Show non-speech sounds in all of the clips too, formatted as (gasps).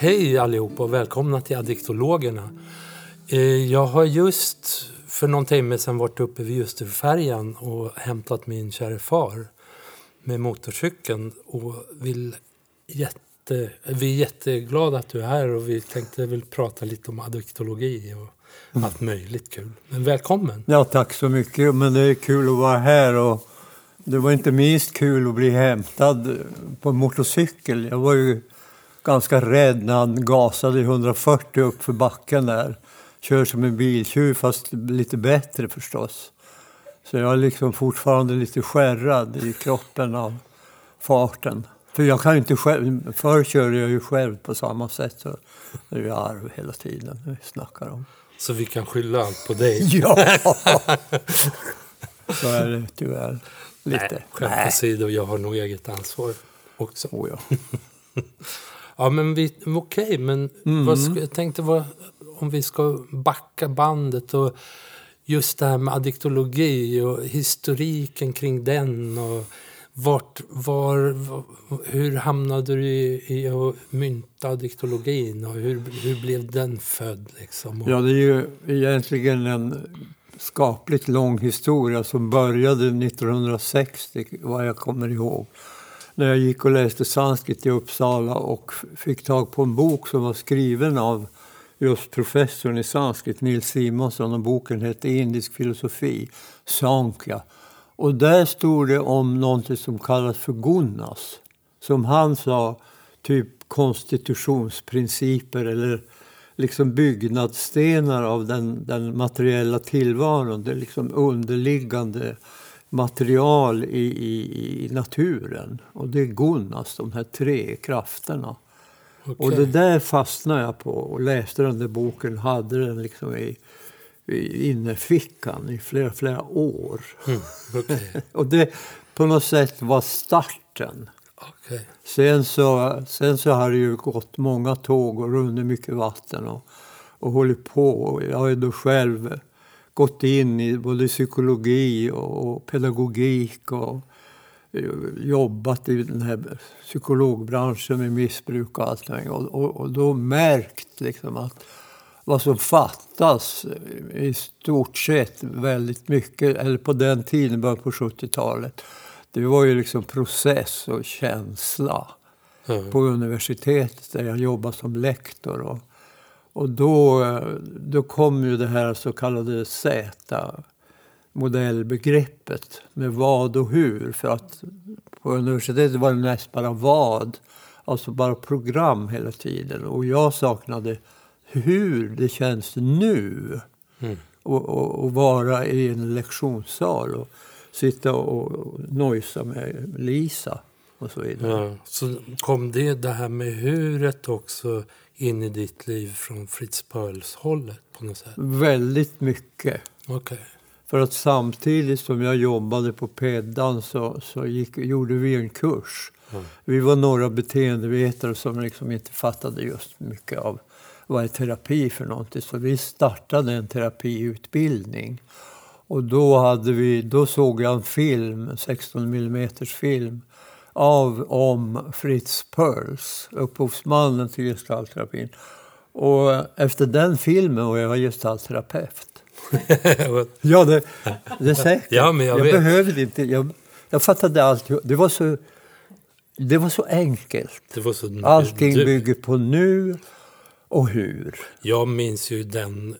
Hej allihopa och välkomna till Addiktologerna. Eh, Jag har just för någon timme sedan varit uppe vid Ljusterfärjan och hämtat min kära far med motorcykeln och vill jätte, vi är jätteglada att du är här och vi tänkte väl prata lite om addiktologi och allt möjligt kul. Men välkommen! Ja, tack så mycket. Men det är kul att vara här. Och det var inte minst kul att bli hämtad på motorcykel. Jag var ju ganska rädd när han gasade i 140 upp för backen där. Kör som en biltjuv, fast lite bättre förstås. Så jag är liksom fortfarande lite skärrad i kroppen av farten. För jag kan ju inte själv, förr körde jag ju själv på samma sätt. Så det är ju arv hela tiden vi snackar om. Så vi kan skylla allt på dig. (laughs) Ja! (laughs) Så är det tyvärr. Lite. Nej, skämt åsido, jag har nog eget ansvar också. Oh, ja. (laughs) Ja, men vi, okej, men vad ska, jag tänkte vad, om vi ska backa bandet och just det här med addiktologi och historiken kring den och vart, var, hur hamnade du i, i att mynta addiktologin och hur, hur blev den född liksom? Ja, det är ju egentligen en skapligt lång historia som började 1960, vad jag kommer ihåg. När jag gick och läste sanskrit i Uppsala och fick tag på en bok som var skriven av just professorn i sanskrit, Nils Simonsson, och boken hette Indisk filosofi, Sankhya. Och där stod det om någonting som kallas för Gunnas, som han sa, typ konstitutionsprinciper eller liksom byggnadsstenar av den, den materiella tillvaron, det liksom underliggande material i, i, i naturen. Och det är gunas, de här tre krafterna. okej. Och det där fastnade jag på och läste den där boken, hade den liksom i, i innerfickan i flera, flera år. Mm, okej, (laughs) Och det på något sätt var starten. okej. Sen så, sen så har det ju gått många tåg och runnit mycket vatten och, och hållit på. Jag har ju då själv gått in i både psykologi och, pedagogik och eh, jobbat i den här psykologbranschen med missbruk och allt möjligt. och, och, och då märkt liksom att vad som fattas i stort sett väldigt mycket, eller på den tiden, början på 70-talet, det var ju liksom process och känsla Ja. på universitetet där jag jobbade som lektor. Och, och då, då kom ju det här så kallade Z-modellbegreppet med vad och hur. För att på universitetet var det mest bara vad, alltså bara program hela tiden. Och jag saknade hur det känns nu Mm. och, och, och vara i en lektionssal och sitta och, och nojsa med Lisa och så vidare. Ja, så kom det, det här med huret också in i ditt liv från Fritz Perls hållet på något sätt? Väldigt mycket. Okej. För att samtidigt som jag jobbade på Peddan så, så gick, gjorde vi en kurs. Mm. Vi var några beteendevetare som liksom inte fattade just mycket av vad är terapi för någonting. Så vi startade en terapiutbildning. Och då, hade vi, då såg jag en film, en 16 mm film av om Fritz Perls, upphovsmannen till gestaltterapin. Och efter den filmen var jag gestaltterapeut. (laughs) Ja, det, det är säkert. Ja, men jag jag behövde inte. Jag, jag fattade allt. Det var så, det var så enkelt. det var så, Allting du, bygger på nu och hur. Jag minns ju den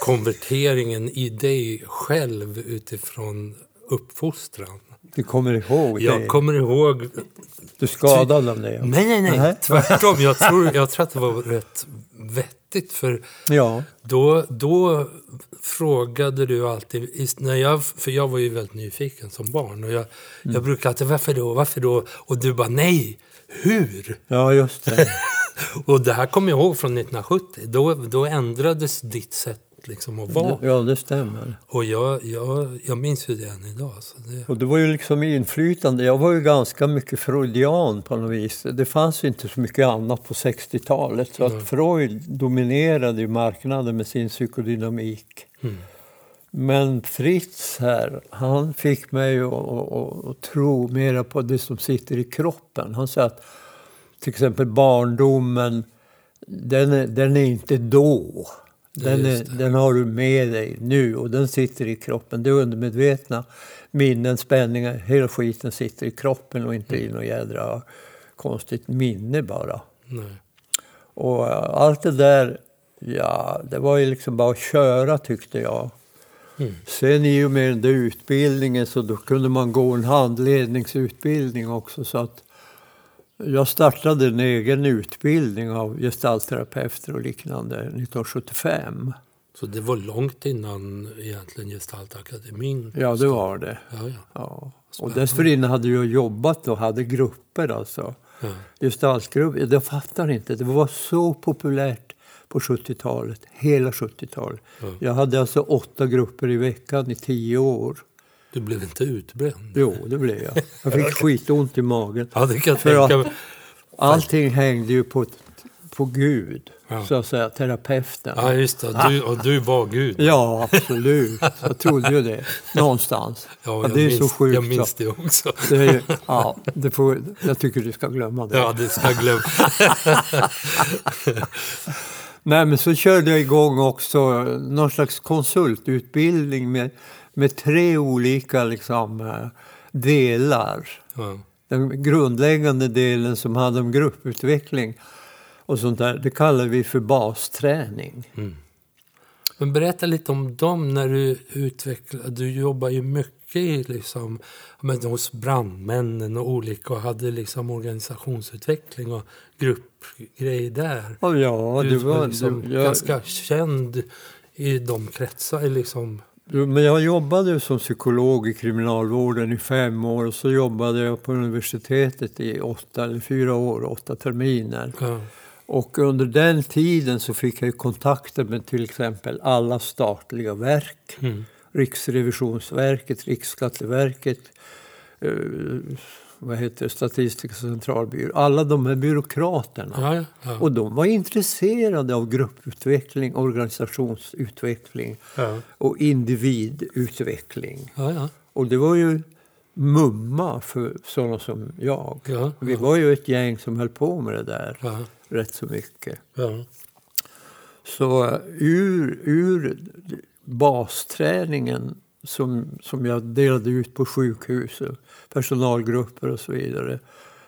konverteringen i dig själv utifrån uppfostran. Du kommer ihåg det? Jag kommer ihåg... Du skadade av det? Nej, nej, nej. Nej. Tvärtom. Jag (laughs) tror, jag tror att det var rätt vettigt. För Ja. Då, då frågade du alltid, när jag, för jag var ju väldigt nyfiken som barn. Och jag, Mm. jag brukade alltid, varför då, varför då? Och du bara, nej, hur? ja, just det. (laughs) Och det här kommer jag ihåg från 1970. Då, då ändrades ditt sätt liksom att vara. Ja, det stämmer. Och jag, jag, jag minns ju det än idag. Det, Och det var ju liksom inflytande. Jag var ju ganska mycket freudian på något vis. Det fanns ju inte så mycket annat på 60-talet. Så att Freud dominerade ju marknaden med sin psykodynamik. Mm. Men Fritz här, han fick mig att, att, att, att tro mera på det som sitter i kroppen. Han sa att till exempel barndomen, den är, den är inte då. Den, är, den har du med dig nu och den sitter i kroppen. Det är undermedvetna minnen, spänningar, hela skiten sitter i kroppen och inte i något jädra konstigt minne bara. Nej. Och eh, allt det där, ja, det var ju liksom bara att köra tyckte jag. Mm. Sen i och med den där utbildningen så då kunde man gå en handledningsutbildning också. Så att jag startade en egen utbildning av gestaltterapeuter och liknande 1975. Så det var långt innan egentligen Gestaltakademin? Ja, det var det. Ja, ja. Ja. Och dessförinnan hade jag jobbat och hade grupper alltså. ja. Gestaltgrupper, jag fattar inte. Det var så populärt på 70-talet, hela 70-talet. Ja. Jag hade alltså åtta grupper i veckan i tio år. Du blev inte utbränd? Jo, det blev jag. Jag fick (laughs) skitont i magen. Ja, det kan jag För tänka mig. Allting hängde ju på, på Gud, Ja. så att säga, terapeuten. Ja, just det. Du, och du var Gud. Ja, absolut. Jag trodde ju det. Någonstans. Ja, Ja, det är minns, så sjukt. Jag minns det också. Det är, ju- ja, det får, jag tycker du ska glömma det. Ja, det ska jag glömma. (laughs) Nej, men så körde jag igång också någon slags konsultutbildning med, med tre olika liksom, eh, delar. Ja. Den grundläggande delen som handlar om grupputveckling och sånt där, det kallar vi för basträning. Men berätta lite om dem när du utvecklar. Du jobbar ju mycket liksom, men hos brandmännen och olika och hade liksom organisationsutveckling och gruppgrejer där. Och ja, du det var var... liksom jag, ganska känd i de kretsar. Liksom. Men jag jobbade som psykolog i kriminalvården i fem år och så jobbade jag på universitetet i åtta eller fyra år, åtta terminer. Ja. Och under den tiden så fick jag kontakter med till exempel alla statliga verk. Mm. Riksrevisionsverket, Riksskatteverket, eh, vad heter Statistiska centralbyrån. Alla de här byråkraterna. Ja, ja. Och de var intresserade av grupputveckling, organisationsutveckling ja. och individutveckling. Och det var ju mumma för sådana som jag. Ja, Vi var ju ett gäng som höll på med det där rätt så mycket. Så eh, ur, ur basträningen som, som jag delade ut på sjukhus, personalgrupper och så vidare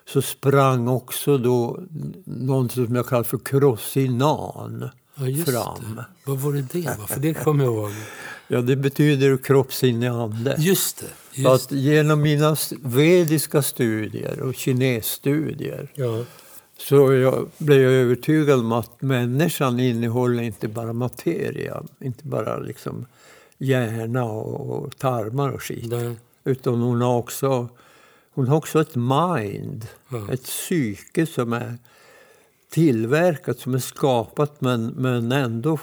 så sprang också då något som jag kallar för krossinan ja just fram. det. Vad var det det var? För det kommer jag ihåg. (laughs) Ja, det betyder kropp, sinne, ande. Just det. Just. att genom mina vediska studier och kinesstudier Ja. så jag blev jag övertygad om att människan innehåller inte bara materia, inte bara liksom hjärna och, tarmar och skit. Där. Utan hon har också, hon har också ett mind, Ja. ett psyke som är tillverkat, som är skapat men, men ändå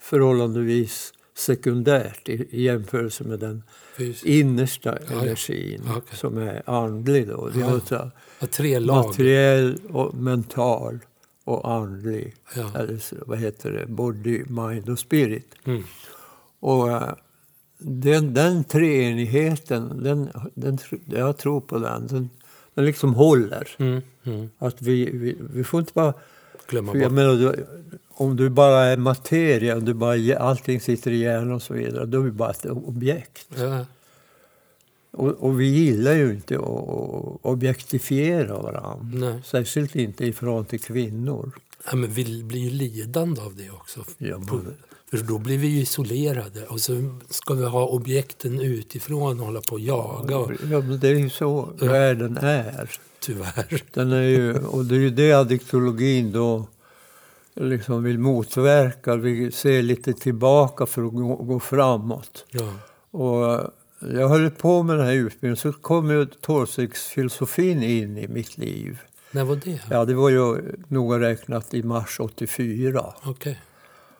förhållandevis sekundärt i, i jämförelse med den Fys- innersta ja. energin Ja, okej. som är andlig. Då. Så här Ja, tre lag. materiell, och mental och andlig. Eller så, vad heter det? Body, mind och spirit. Mm. Och eh, den, den treenigheten, den, den, jag tror på den. Den, den liksom håller. Mm. Mm. Att vi, vi, vi får inte bara... Glömma För jag bort. menar, du, om du bara är materia, om du bara, allting sitter i hjärnan och så vidare, då är vi bara ett objekt. Ja. Och, och vi gillar ju inte att objektifiera varandra. Nej. Särskilt inte i förhållande till kvinnor. Ja, men vi blir ju lidande av det också. Ja, För då blir vi ju isolerade och så ska vi ha objekten utifrån och hålla på och jaga. Och, Ja, men det är ju så världen är. tyvärr. Den är ju, och det är ju det addiktologin då liksom vill motverka. Vi ser lite tillbaka för att gå, gå framåt. Ja. Och eh, jag höll på med den här utbildningen så kom ju tolvstegsfilosofin in i mitt liv. När var det? Ja, det var ju noga räknat i mars 84. Okej.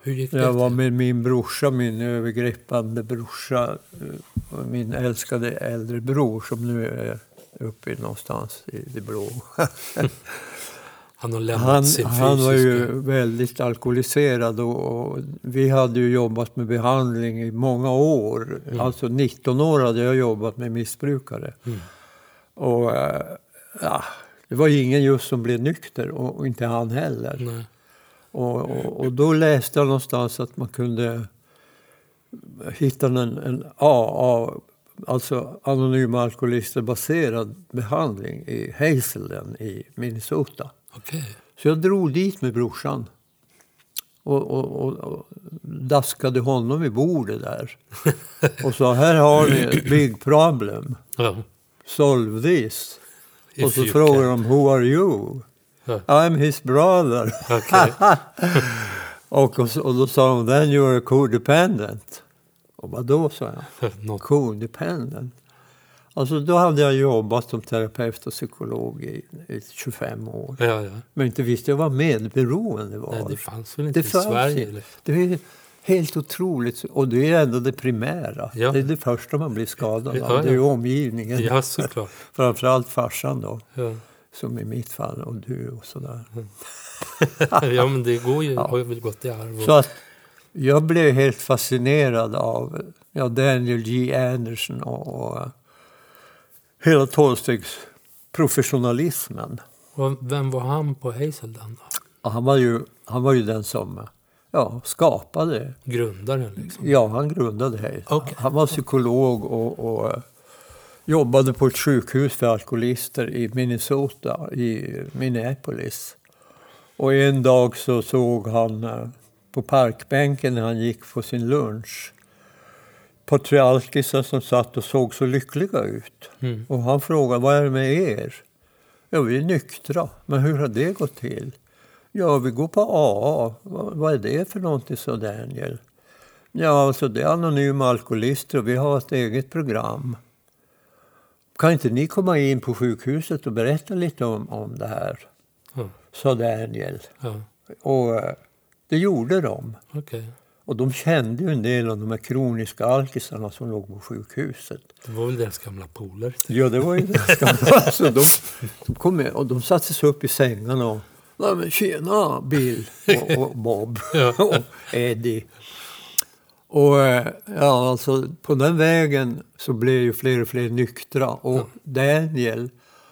Hur gick det? Jag var med min brorsa, min övergripande brorsa, eh, och min älskade äldre bror som nu är uppe någonstans i det blå. (laughs) Han har lämnat Han, sin han var ju väldigt alkoholiserad och, och vi hade ju jobbat med behandling i många år. Alltså 19 år hade jag jobbat med missbrukare. Mm. Och eh, ja, Det var ingen just som blev nykter och, och inte han heller. Nej. Och, och, och då läste jag någonstans att man kunde hitta en, en AA, alltså anonyma alkoholister baserad behandling i Hazelden i Minnesota. Okej. Så jag drog dit med brorsan och, och, och, daskade honom i bordet där. Och sa, här har ni ett (clears throat) big problem. Solve this. If och så can. de, who are you? I'm his brother. Okej. (laughs) och, och, och då sa de, then you're codependent. Och vad då, sa jag. (laughs) Något. Codependent. Alltså då hade jag jobbat som terapeut och psykolog i, i 25 år. Ja, ja. Men inte visste jag vad medberoende var. Nej, det fanns väl inte Det i Sverige? Eller? Det är helt otroligt. Och det är ändå det primära. Ja. Det är det första man blir skadad av. Det är omgivningen. Ja, såklart. (laughs) Framförallt farsan då. Som i mitt fall, och du och sådär. (laughs) ja, men det går ju, har ju väl gått i arv. Så Och, att jag blev helt fascinerad av ja, Daniel G. Anderson och, och eh, hela tolvstegsprofessionalismen. och vem var han på Hazelden då? Han var ju, han var ju den som ja, skapade Grundaren liksom? Ja, han grundade det. Okej. Han var psykolog och, och eh, jobbade på ett sjukhus för alkoholister i Minnesota, i Minneapolis. Och en dag så såg han eh, på parkbänken när han gick på sin lunch alkisar som satt och såg så lyckliga ut. Mm. Och han frågade, vad är det med er? Ja, vi är nyktra. Men hur har det gått till? Ja, vi går på AA. Vad, vad är det för någonting, sa Daniel. Ja, alltså det är anonyma alkoholister och vi har ett eget program. Kan inte ni komma in på sjukhuset och berätta lite om, om det här? Ja. Sa Daniel. Ja. Och eh, det gjorde de. Okej. Och de kände ju en del av de här kroniska alkisarna som låg på sjukhuset. Det var väl deras gamla polare? Ja, det var ju ganska bra. (laughs) Så de, de, kom med, och de satte sig upp i sängarna och Nej men tjena Bill och, och Bob och Eddie. Och eh, ja, alltså på den vägen så blev ju fler och fler nyktra. Och Daniel,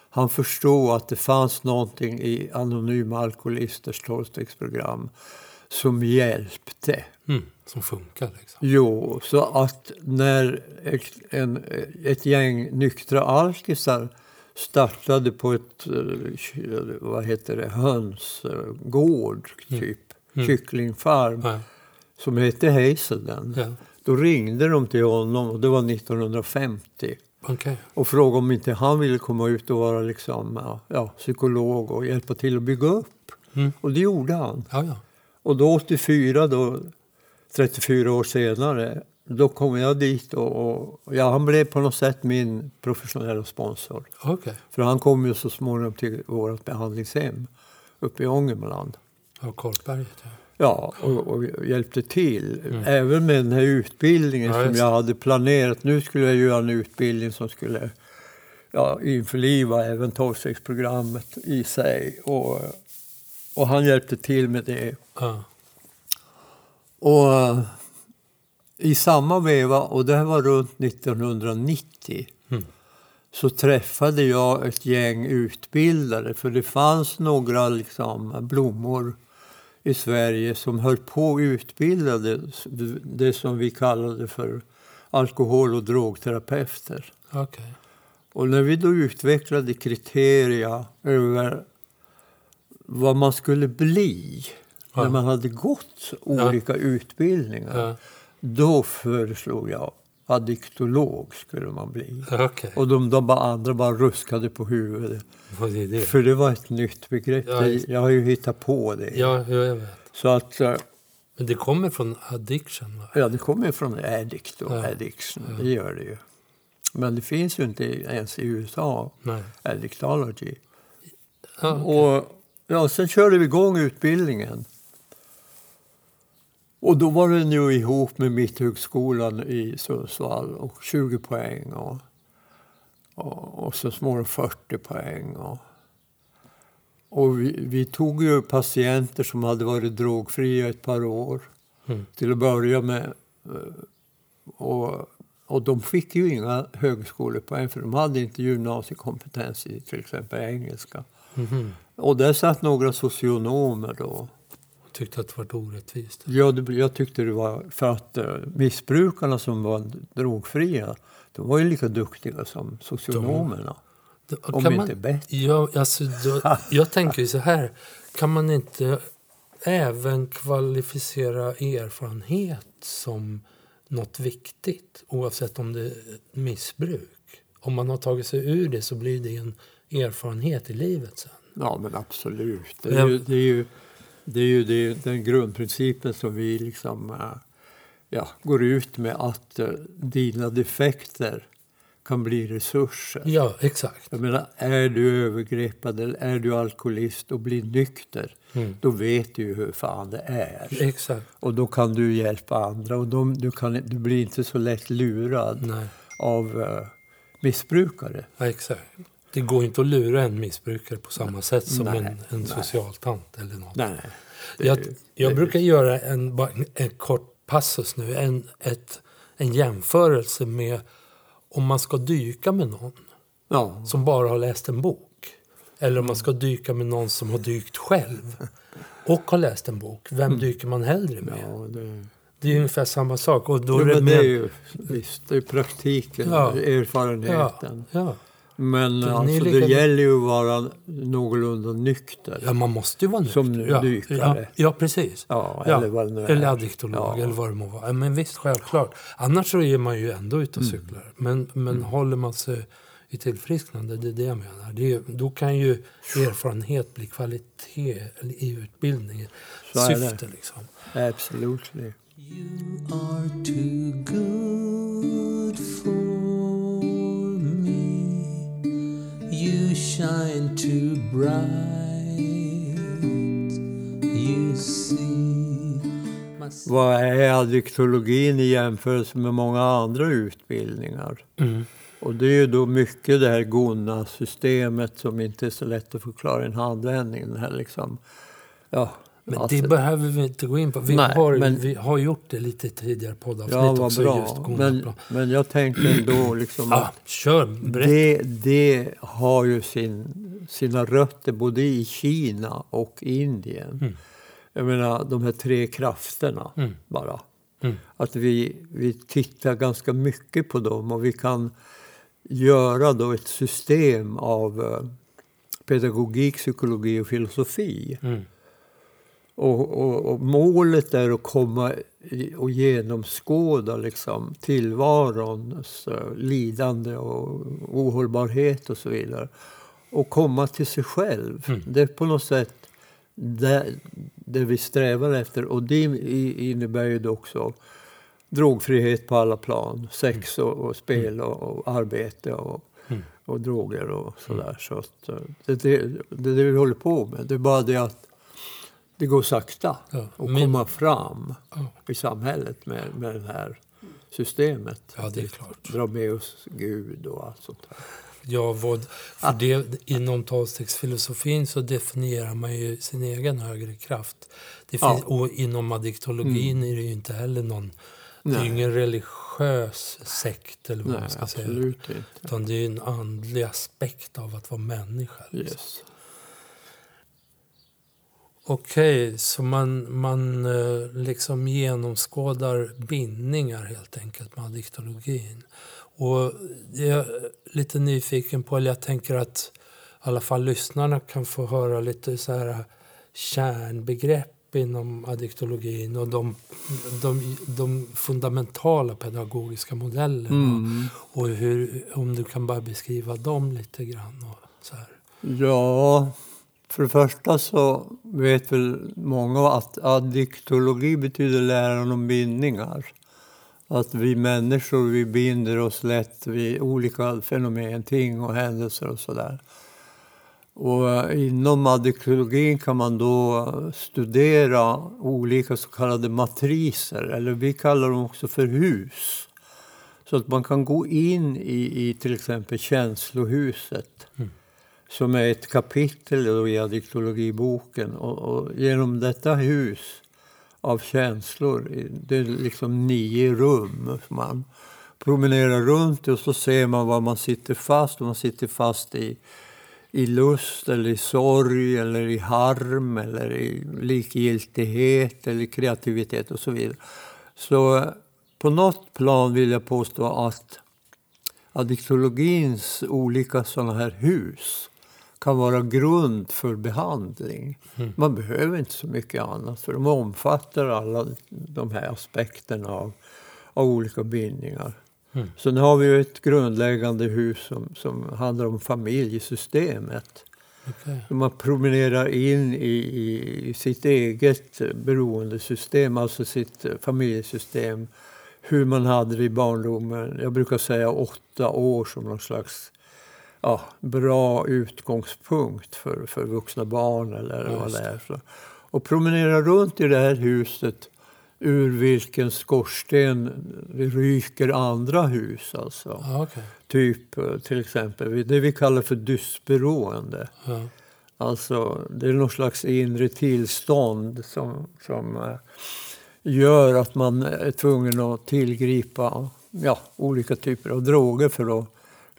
han förstod att det fanns någonting i Anonyma Alkoholisters tolvstegsprogram som hjälpte. Mm. Som funkar liksom? Jo, så att när ett, en, ett gäng nyktra alkisar startade på ett eh, vad heter det, hönsgård, typ, Mm. kycklingfarm, Ja. Som hette Hazelden. Ja. Då ringde de till honom, och det var 1950, Okej. och frågade om inte han ville komma ut och vara liksom, ja, psykolog och hjälpa till att bygga upp. Mm. Och det gjorde han. Ja, ja. Och då 84, då, 34 år senare, då kom jag dit och, och ja, han blev på något sätt min professionella sponsor. Okej. För han kom ju så småningom till vårt behandlingshem uppe i Ångermanland. Ja, Karlsberget. Ja. Ja, och, och hjälpte till. Även med den här utbildningen Mm. Ja, som jag hade planerat. Nu skulle jag göra en utbildning som skulle ja, införliva även tolvstegsprogrammet i sig. Och, och han hjälpte till med det. Ja. Och i samma veva, och det här var runt 1990, Mm. så träffade jag ett gäng utbildare. För det fanns några liksom, blommor i Sverige som höll på och utbildade det som vi kallade för alkohol och drogterapeuter. Okej. Och när vi då utvecklade kriteria över vad man skulle bli Ja. när man hade gått olika utbildningar, Ja. då föreslog jag addiktolog skulle man bli. Okej. Och de, de bara, andra bara ruskade på huvudet. Är det? För det var ett nytt begrepp. Ja, Det- just- jag har ju hittat på det. Ja, ja, jag vet. Så att, eh, Men det kommer från addiction, va? ja, det kommer från addict och Ja. addiction. Det gör det ju. Men det finns ju inte ens i USA, Nej. addictology. Ja, okej. Och ja, sen körde vi igång utbildningen. Och då var den ju ihop med Mitthögskolan i Sundsvall och 20 poäng och, och, och så småningom 40 poäng. Och, och vi, vi tog ju patienter som hade varit drogfria ett par år Mm. till att börja med. Eh, Och, och de fick ju inga högskolepoäng för de hade inte gymnasiekompetens i till exempel engelska. Mhm. Och där satt några socionomer då. Tyckte att det var orättvist. Ja, jag tyckte det var för att eh, missbrukarna som var drogfria, de var ju lika duktiga som socionomerna. Då- Om kan inte bättre. Ja, alltså, då, (laughs) jag tänker ju så här. Kan man inte även kvalificera erfarenhet som något viktigt oavsett om det är missbruk? Om man har tagit sig ur det så blir det en erfarenhet i livet sen. Ja, men absolut. Det är ju, det är ju, det är ju det, den grundprincipen som vi liksom, eh, ja, går ut med att eh, dina defekter kan bli resurser. Ja, exakt. Jag menar, är du övergreppad eller är du alkoholist och blir nykter, Mm. då vet du ju hur fan det är. Exakt. Och då kan du hjälpa andra och de, du, kan, du blir inte så lätt lurad Nej, av eh, missbrukare. ja, exakt. Det går inte att lura en missbrukare på samma sätt som Nej, en, en socialtant eller något. Nej. Det- Jag, jag det- brukar göra en, en, kort passus nu. En, ett, en jämförelse med om man ska dyka med någon Ja, som bara har läst en bok. Eller om man ska dyka med någon som har dykt själv och har läst en bok. Vem dyker man hellre med? Mm. ja det, Det är ungefär samma sak. Och då jo, är det men det är med, ju visst, det är praktiken, ja, erfarenheten. ja. Men Det är alltså, lika- det gäller ju att vara någorlunda nykter. ja, man måste ju vara nykter. Som ja, dykare. Ja, ja, precis. Ja, Ja, eller vad det nu är. Eller addiktolog Ja. eller vad det må vara. Men visst, självklart. Annars så är man ju ändå ute och Mm. cyklar. Men, men håller man sig i tillfrisknande, det är det jag menar. Det är, då kan ju erfarenhet bli kvalitet i utbildningen. Så är det. Syfte liksom. Absolutely. You are too Vad är addiktologin i jämförelse med många andra utbildningar? Mm. Och det är ju då mycket det här GONA-systemet som inte är så lätt att förklara i en handvändning. Den här liksom, ja, Men att- det behöver vi inte gå in på. Vi, Nej, har, men- vi har gjort det lite tidigare poddavsnitt ja, också. bra. Just Men, men, jag tänker ändå liksom ja, att kör, det, det har ju sin, sina rötter både i Kina och Indien. Mm. Jag menar de här tre krafterna Mm. bara. Mm. Att vi, vi tittar ganska mycket på dem och vi kan göra då ett system av eh, pedagogik, psykologi och filosofi. Mm. Och, och, och målet är att komma och genomskåda liksom, tillvarons eh, lidande och ohållbarhet och så vidare. Och komma till sig själv. Mm. Det är på något sätt det, det vi strävar efter. Och det innebär ju också drogfrihet på alla plan. Sex och, och spel och, och arbete och, Mm. och droger och sådär. Så att, eh, det, det, det är det vi håller på med. Det är bara det att det går sakta Ja, att komma fram Ja. i samhället med, med det här systemet. Ja, det är klart. Dra med oss Gud och allt sånt där. Ja, vad, för det, inom tolvstegsfilosofin så definierar man ju sin egen högre kraft. Det Ja. finns, Och inom addiktologin är det ju inte heller någon... Det är ju Nej. ingen religiös sekt eller vad Nej, man ska säga. inte. Utan det är en andlig aspekt av att vara människa. Liksom. Yes. Okej, så man, man eh, liksom genomskådar bindningar helt enkelt med addiktologin. Och jag är lite nyfiken på, eller jag tänker att i alla fall lyssnarna kan få höra lite så här kärnbegrepp inom addiktologin och de, de, de fundamentala pedagogiska modellerna. Mm. Och hur, om du kan bara beskriva dem lite grann. Och så här. Ja, för det första så vet väl många att addiktologi betyder läran om bindningar. Att vi människor vi binder oss lätt vid olika fenomen, ting och händelser och sådär. Och inom addiktologin kan man då studera olika så kallade matriser, eller vi kallar dem också för hus. Så att man kan gå in i, i till exempel känslohuset som är ett kapitel i addiktologiboken. Och, och genom detta hus av känslor, det är liksom nio rum. Man promenerar runt och så ser man var man sitter fast. Och man sitter fast i, i lust eller i sorg eller i harm eller i likgiltighet eller kreativitet och så vidare. Så på något plan vill jag påstå att addiktologins olika sådana här hus kan vara grund för behandling. Man behöver inte så mycket annat för de omfattar alla de här aspekterna av, av olika bindningar. Mm. Så nu har vi ju ett grundläggande hus som, som handlar om familjesystemet. Okej. Man promenerar in i, i, i sitt eget beroendesystem, alltså sitt familjesystem. Hur man hade det i barndomen. Jag brukar säga åtta år som någon slags ja, bra utgångspunkt för, för vuxna barn eller Ja, vad just det är. Så. Och promenera runt i det här huset ur vilken skorsten det ryker andra hus. Alltså. Ja, okej. Typ eh, till exempel det vi kallar för dysberoende. Ja. Alltså det är någon slags inre tillstånd som, som eh, gör att man är tvungen att tillgripa ja, olika typer av droger för att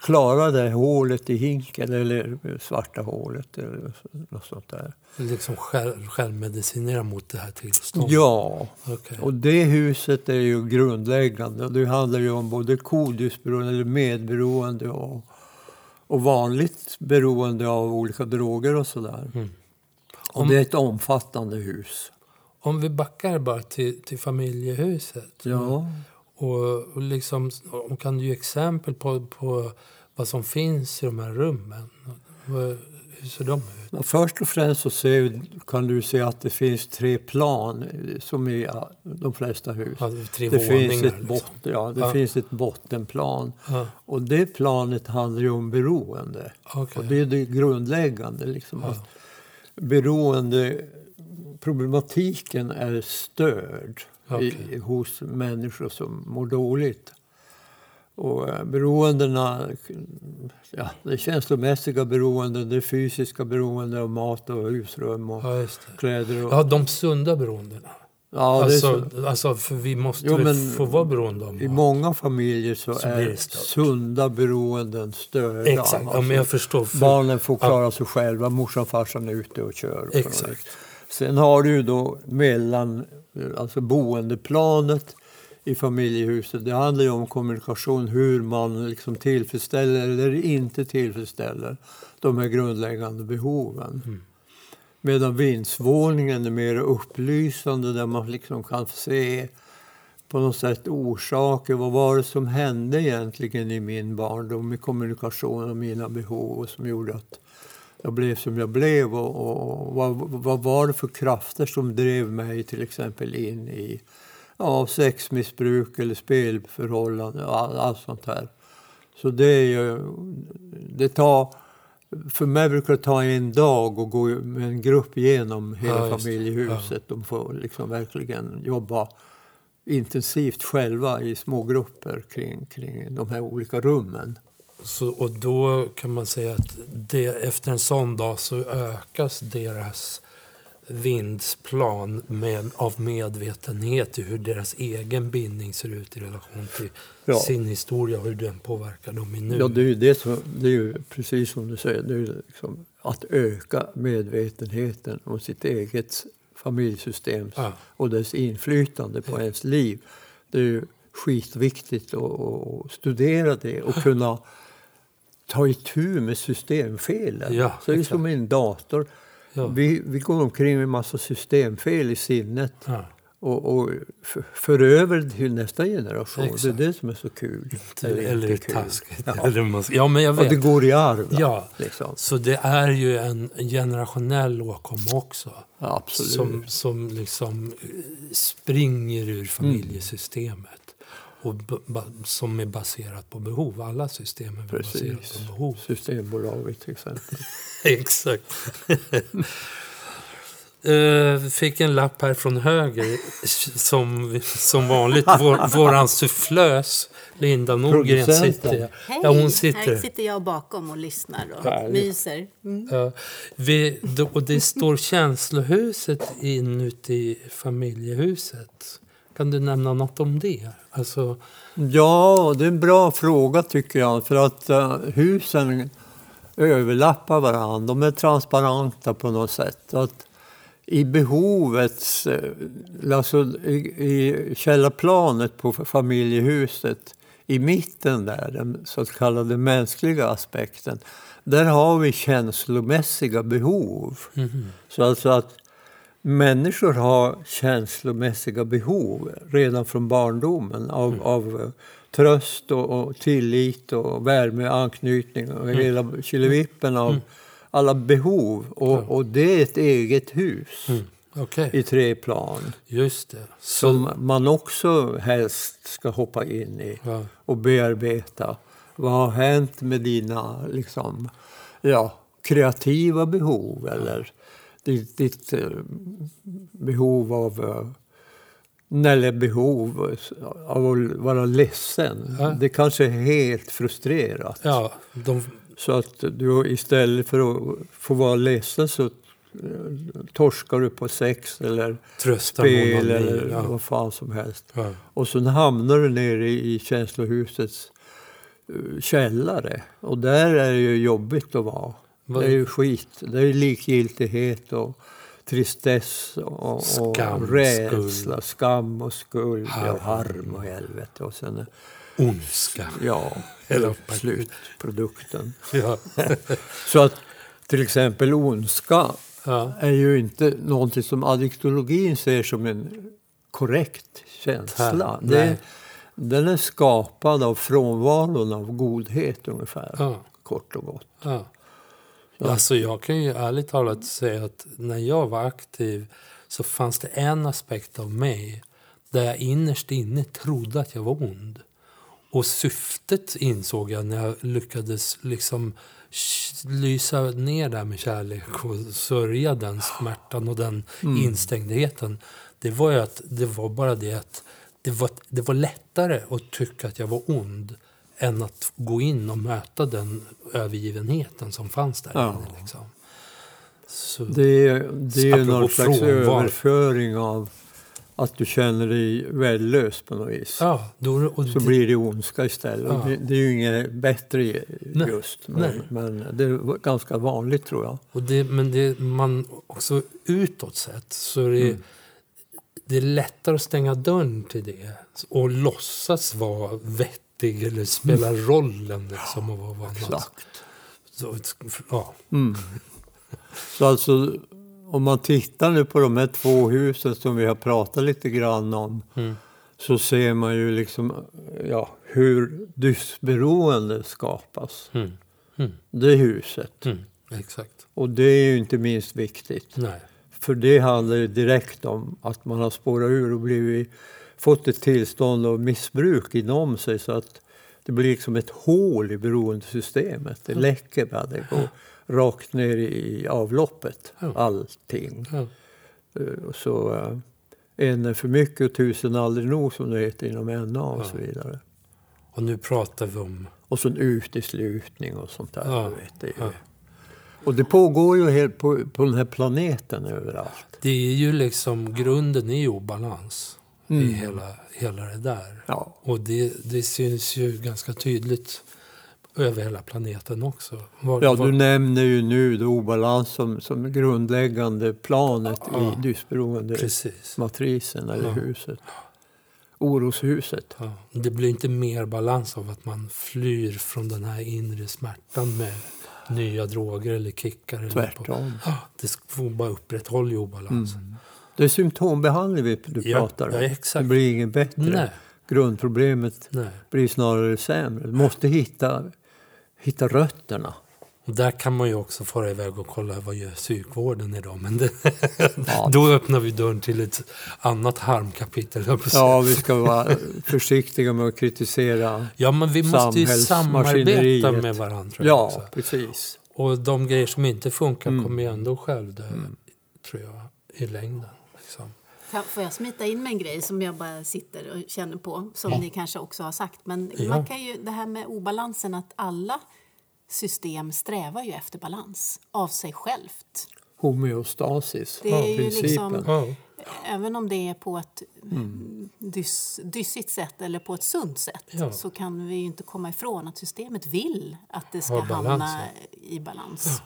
klara det hålet i hinken eller svarta hålet eller något sånt där. Liksom själv, självmedicinera mot det här tillståndet? Ja, Okej. och det huset är ju grundläggande. Det handlar ju om både kodysberoende, eller medberoende och, och vanligt beroende av olika droger och sådär. Mm. Och det är ett omfattande hus. Om vi backar bara till, till familjehuset. Ja. Och, och liksom, och kan du ge exempel på, på vad som finns i de här rummen? Hur ser de ut? Först och främst så ser, kan du se att det finns tre plan eh, som i de flesta hus. Ja, det våningar. finns, ett liksom. botten, ja, det Ja. finns ett bottenplan. Och det planet handlar ju om beroende. okej. Och det är det grundläggande. Liksom, Ja. att beroendeproblematiken är störd Okej. i, hos människor som mår dåligt. Och eh, beroendena, ja, det känslomässiga beroenden, det fysiska beroenden av mat och husrum och Ja, kläder. Och, Ja, de sunda beroendena. ja, det är så, alltså, alltså, för vi måste Jo, väl få vara beroende av I mat. många familjer så, Så är sunda beroenden störda. Exakt, ja, men jag förstår. För, Barnen får klara sig själva, morsan och farsan är ute och kör. exakt. Sen har du ju då mellan, alltså boendeplanet i familjehuset. Det handlar ju om kommunikation, hur man liksom tillfredsställer eller inte tillfredsställer de här grundläggande behoven. Mm. Medan vindsvåningen är mer upplysande där man liksom kan se på något sätt orsaker. Vad var det som hände egentligen i min barndom i kommunikation och mina behov som gjorde att jag blev som jag blev och, och, och vad, vad var det för krafter som drev mig till exempel in i ja, sexmissbruk eller spelförhållanden och all, allt sånt här. Så det är ju, det tar, för mig brukar det ta en dag att gå med en grupp genom hela Ja, familjehuset. De får liksom verkligen jobba intensivt själva i små grupper kring, kring de här olika rummen. Så, och då kan man säga att det, efter en sån dag så ökas deras vindsplan med, av medvetenhet i hur deras egen bindning ser ut i relation till Ja. sin historia och hur den påverkar dem i nu. Ja, det är ju, det som, det är ju precis som du säger, det är liksom att öka medvetenheten om sitt eget familjesystem Ja. och dess inflytande på ens liv. Det är ju skitviktigt att, studera det och (laughs) kunna ta itu med systemfelen. Ja, Så det är som en dator. Ja. Vi, vi går omkring med en massa systemfel i sinnet Ja. och, och för, för över till nästa generation. Exakt. Det är det som är så kul. Eller, eller taskigt. Ja. (laughs) Eller man, ja, men jag Och vet. det går i arv. Ja, Liksom. så det är ju en generationell åkomma också. Absolut. Som, som liksom eh, springer ur familjesystemet. Och som är baserat på behov. Alla system är väl baserat Precis. på behov. Systembolaget till exempel. (laughs) Exakt. (laughs) Eh, fick en lapp här från höger. Som, som vanligt, vår, (laughs) våran sufflös Linda Norgren sitter. Hej! Ja, hon sitter. Här sitter jag bakom och lyssnar och Härligt. myser. Mm. Ja, vi, då- och det står känslohuset inuti familjehuset. Kan du nämna något om det? Alltså, Ja, det är en bra fråga tycker jag. För att eh, husen överlappar varandra. De är transparenta på något sätt. Att I behovets, eh, alltså i, i källarplanet på familjehuset, i mitten där, den så kallade mänskliga aspekten, där har vi känslomässiga behov. Så alltså att människor har känslomässiga behov redan från barndomen av, av eh, tröst och, och tillit och värme, anknytning och hela killevippen av alla behov. Och, och det är ett eget hus Okej, i tre plan just det. Så, som man också helst ska hoppa in i ja. och bearbeta. Vad har hänt med dina liksom, ja, kreativa behov eller ditt, ditt eh, behov av eh, eller behov av att vara ledsen. Ja. Det kanske är helt frustrerat. ja, de, Så att du istället för att få vara ledsen så eh, torskar du på sex eller tröstar spel eller ja. vad fan som helst. Ja. Och så hamnar du nere i känslohusets eh, källare. Och där är det ju jobbigt att vara. Vad- Det är ju skit. Det är likgiltighet och tristess och, och Skam, rädsla, skuld. skam och skuld Harm. och harm och helvete. Och sen, Ondska. ja, (laughs) slutprodukten. Ja. (laughs) Så att till exempel ondska Ja. är ju inte någonting som addiktologin ser som en korrekt känsla. Nej. Det, den är skapad av frånvaron av godhet ungefär, Ja. kort och gott. Ja. Alltså jag kan ju ärligt talat säga att när jag var aktiv så fanns det en aspekt av mig där jag innerst inne trodde att jag var ond. Och syftet insåg jag när jag lyckades liksom lysa ner där med kärlek och sörja den smärtan och den instängdheten. Det var ju att det var bara det att det var, det var lättare att tycka att jag var ond än att gå in och möta den övergivenheten som fanns där Ja. inne. Liksom. Så, Det, är- det är någon slags överföring av att du känner dig värdelös på något vis. ja, då, Så det- blir det ondska istället. Ja. Det, det är ju inget bättre Nej, just, men, nej. men det är ganska vanligt tror jag. Och det, men det, man också utåt sett så är det, Mm. det är lättare att stänga dörren till det och låtsas vara vettig eller spela rollen liksom och vad Mm. Exakt. Så, ja. Mm. Så alltså, om man tittar nu på de här två husen som vi har pratat lite grann om Mm. så ser man ju liksom ja, hur dysberoende skapas. Mm. Mm. Det huset. Mm. Exakt. Och det är ju inte minst viktigt. Nej. För det handlar ju direkt om att man har spårat ur och blivit, fått ett tillstånd av missbruk inom sig så att det blir liksom ett hål i beroendesystemet. Det läcker bara, det går rakt ner i avloppet, allting. Eh, Så eh, en är för mycket och tusen aldrig nog som det heter inom NA och så vidare. Och nu pratar vi om... Och så en uteslutning och sånt där. Ja. Vet, det. Och det pågår ju helt på, på den här planeten överallt. Det är ju liksom... Grunden är ju obalans i Mm. hela, hela det där. Ja. Och det, det syns ju ganska tydligt över hela planeten också. Var, Ja, var- du nämner ju nu obalans som, som grundläggande planet Ja. i dysberoende Precis. matrisen eller Ja. huset. Oroshuset. Ja. Det blir inte mer balans av att man flyr från den här inre smärtan med nya droger eller kickar. Eller på. Tvärtom. Det får bara upprätthålla ju obalansen. Mm. Det är symptombehandling vi, du Ja, pratar om. ja. Det blir inget bättre. Nej, Grundproblemet nej. blir snarare sämre. Du måste hitta, hitta rötterna. Och där kan man ju också fara iväg och kolla vad gör psykvården idag. Men det, (laughs) Ja. då öppnar vi dörren till ett annat harmkapitel. Ja, vi ska vara försiktiga med att kritisera. ja, men vi måste ju samarbeta med varandra. Jag också. Ja, precis. Och de grejer som inte funkar Mm. kommer ju ändå själv dö, tror jag, i längden. Kan- Får jag smita in med en grej som jag bara sitter och känner på, som ni kanske också har sagt. Men Ja. man kan ju, det här med obalansen, att alla system strävar ju efter balans av sig självt. Homeostasis, Det är ju principen. liksom- Ja. Även om det är på ett Mm. dys, dyssigt sätt eller på ett sunt sätt Ja. så kan vi ju inte komma ifrån att systemet vill att det ska hamna ja. i balans.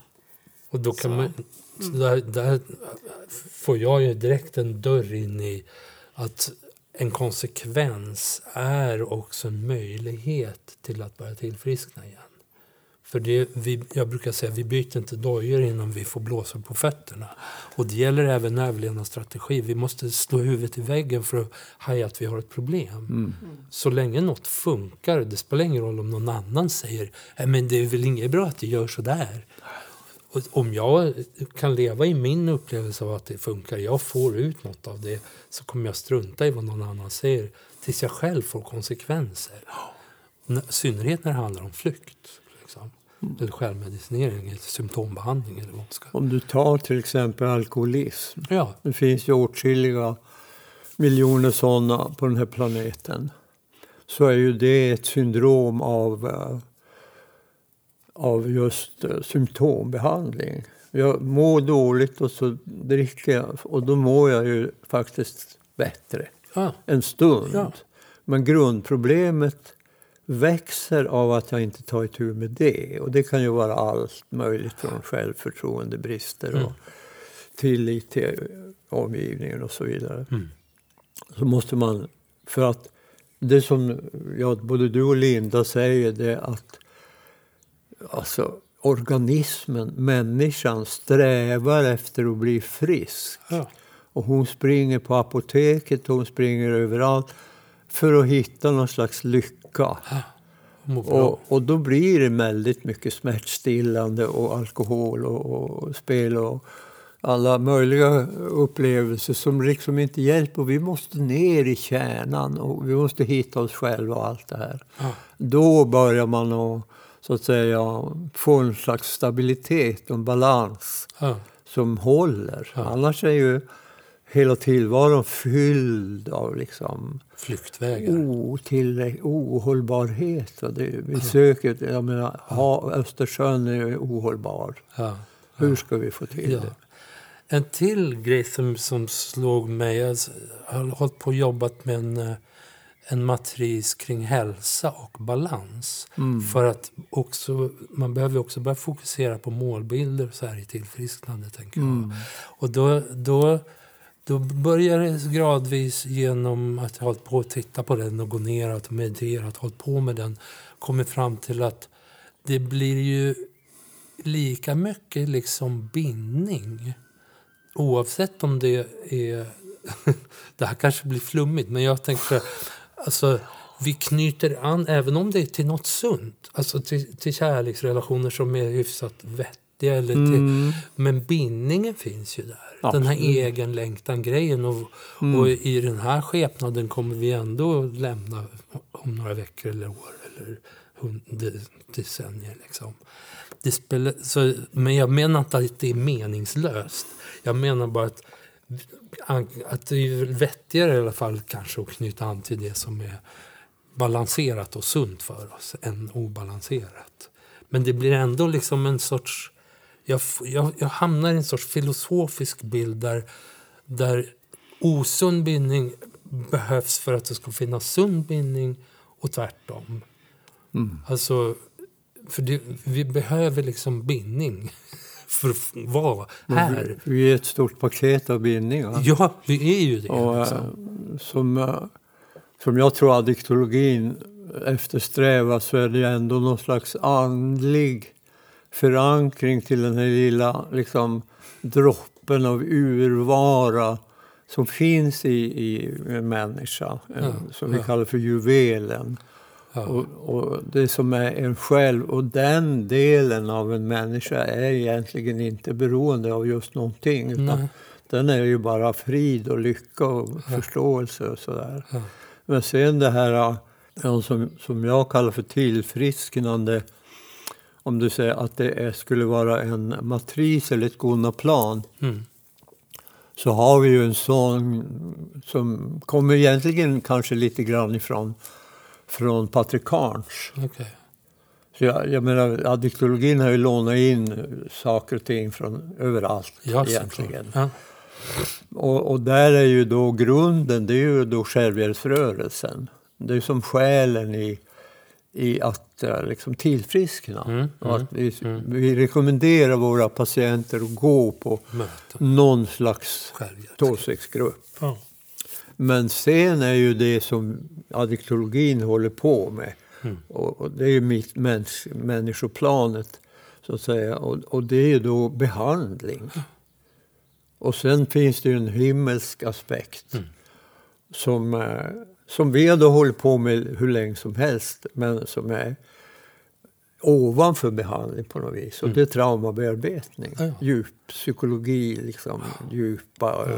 Och då kan Så. man, så där, där får jag ju direkt en dörr in i att en konsekvens är också en möjlighet till att börja tillfriskna igen. För det, vi, jag brukar säga vi byter inte dojor innan vi får blåsa på fötterna. Och det gäller även överlevnadsstrategi. Vi måste slå huvudet i väggen för att haja att vi har ett problem. Så länge något funkar, det spelar ingen roll om någon annan säger "Nej, men det är väl inget bra att du gör sådär. Och om jag kan leva i min upplevelse av att det funkar, jag får ut något av det, så kommer jag strunta i vad någon annan säger tills jag själv får konsekvenser. I synnerhet när det handlar om flykt. Liksom. Eller självmedicinering, eller symptombehandling eller vad ska... Om du tar till exempel alkoholism. Ja, Det finns ju åtskilliga miljoner sådana på den här planeten. Så är ju det ett syndrom av, eh, av just eh, symptombehandling. Jag mår dåligt och så dricker jag och då mår jag ju faktiskt bättre ja, en stund. Ja. Men grundproblemet växer av att jag inte tar itu med det. Och det kan ju vara allt möjligt från självförtroendebrister och Mm. tillit till omgivningen och så vidare. Mm. Så måste man, för att det som ja, både du och Linda säger det är att alltså, organismen, människan, strävar efter att bli frisk. ja, Och hon springer på apoteket, hon springer överallt för att hitta någon slags lycka. Och, och då blir det väldigt mycket smärtstillande och alkohol och, och spel och alla möjliga upplevelser som liksom inte hjälper. Vi måste ner i kärnan och vi måste hitta oss själva och allt det här. Ja. Då börjar man att, så att säga, få en slags stabilitet och en balans Ja, som håller. Ja. Annars är ju hela tillvaron fylld av liksom flyktvägar. otillräck- ohållbarhet. Och det, vi söker, jag menar, ha, Östersjön är ju ohållbar. Ja. Hur ska vi få till Ja. det? En till grej som, som slog mig, jag har hållit på och jobbat med en, eh, en matris kring hälsa och balans. För att också, man behöver också börja fokusera på målbilder och så här i tillfrisknande. Tänker jag. Och då, då, då börjar det gradvis genom att jag har hållit på att titta på den och gå ner och mediterat, hållit på med den, kommit fram till att det blir ju lika mycket liksom bindning. Oavsett om det är... (laughs) det här kanske blir flummigt, men jag tänker alltså, vi knyter an, även om det är till något sunt, alltså till, till kärleksrelationer som är hyfsat vettiga. Eller till, Men bindningen finns ju där. Den här Absolut. egen längtan-grejen. Och, och i den här skepnaden kommer vi ändå lämna om några veckor eller år eller decennier. Liksom. Det spelar, så, men jag menar inte att det är meningslöst. Jag menar bara att, att det är vettigare i alla fall kanske att knyta an till det som är balanserat och sunt för oss än obalanserat. Men det blir ändå liksom en sorts... Jag, jag, jag hamnar i en sorts filosofisk bild där, där osund bindning behövs för att det ska finnas sund bindning och tvärtom. Alltså, för det, vi behöver liksom bindning för att vara här. Vi är ett stort paket av bindningar. Ja, vi är ju det. Och, liksom. eh, som, eh, som jag tror addiktologin eftersträvar så är det ändå någon slags andlig förankring till den här lilla liksom, droppen av urvara som finns i, i en människa, en, Ja, som vi ja. kallar för juvelen. Ja. Och, och det som är en själv. Och den delen av en människa är egentligen inte beroende av just någonting. Utan Nej. den är ju bara frid och lycka och förståelse och sådär. Ja. Men sen det här ja, som, som jag kallar för tillfrisknande. Om du säger att det är, skulle vara en matris eller ett gonaplan. Mm. Så har vi ju en sån som kommer egentligen kanske lite grann ifrån från Patrik Carnes. Okej. Så jag, jag menar, addiktologin har ju lånat in saker och ting från överallt Ja, egentligen. Ja. Och, och där är ju då grunden, det är ju då självhjälpsrörelsen. Det är som själen i, i att eh, liksom tillfriskna. Mm, och att vi, vi rekommenderar våra patienter att gå på Möten. någon slags tåsexgrupp. Ja. Men sen är ju det som addiktologin håller på med. Mm. Och, och det är ju mitt mäns, människoplanet, så att säga. Och, och det är ju då behandling. Och sen finns det ju en himmelsk aspekt. Mm. Som, eh, som vi har då hållit på med hur länge som helst. Men som är ovanför behandling på något vis. Och det är traumabearbetning. Mm. Ja, ja. Djup psykologi, liksom. Djupa.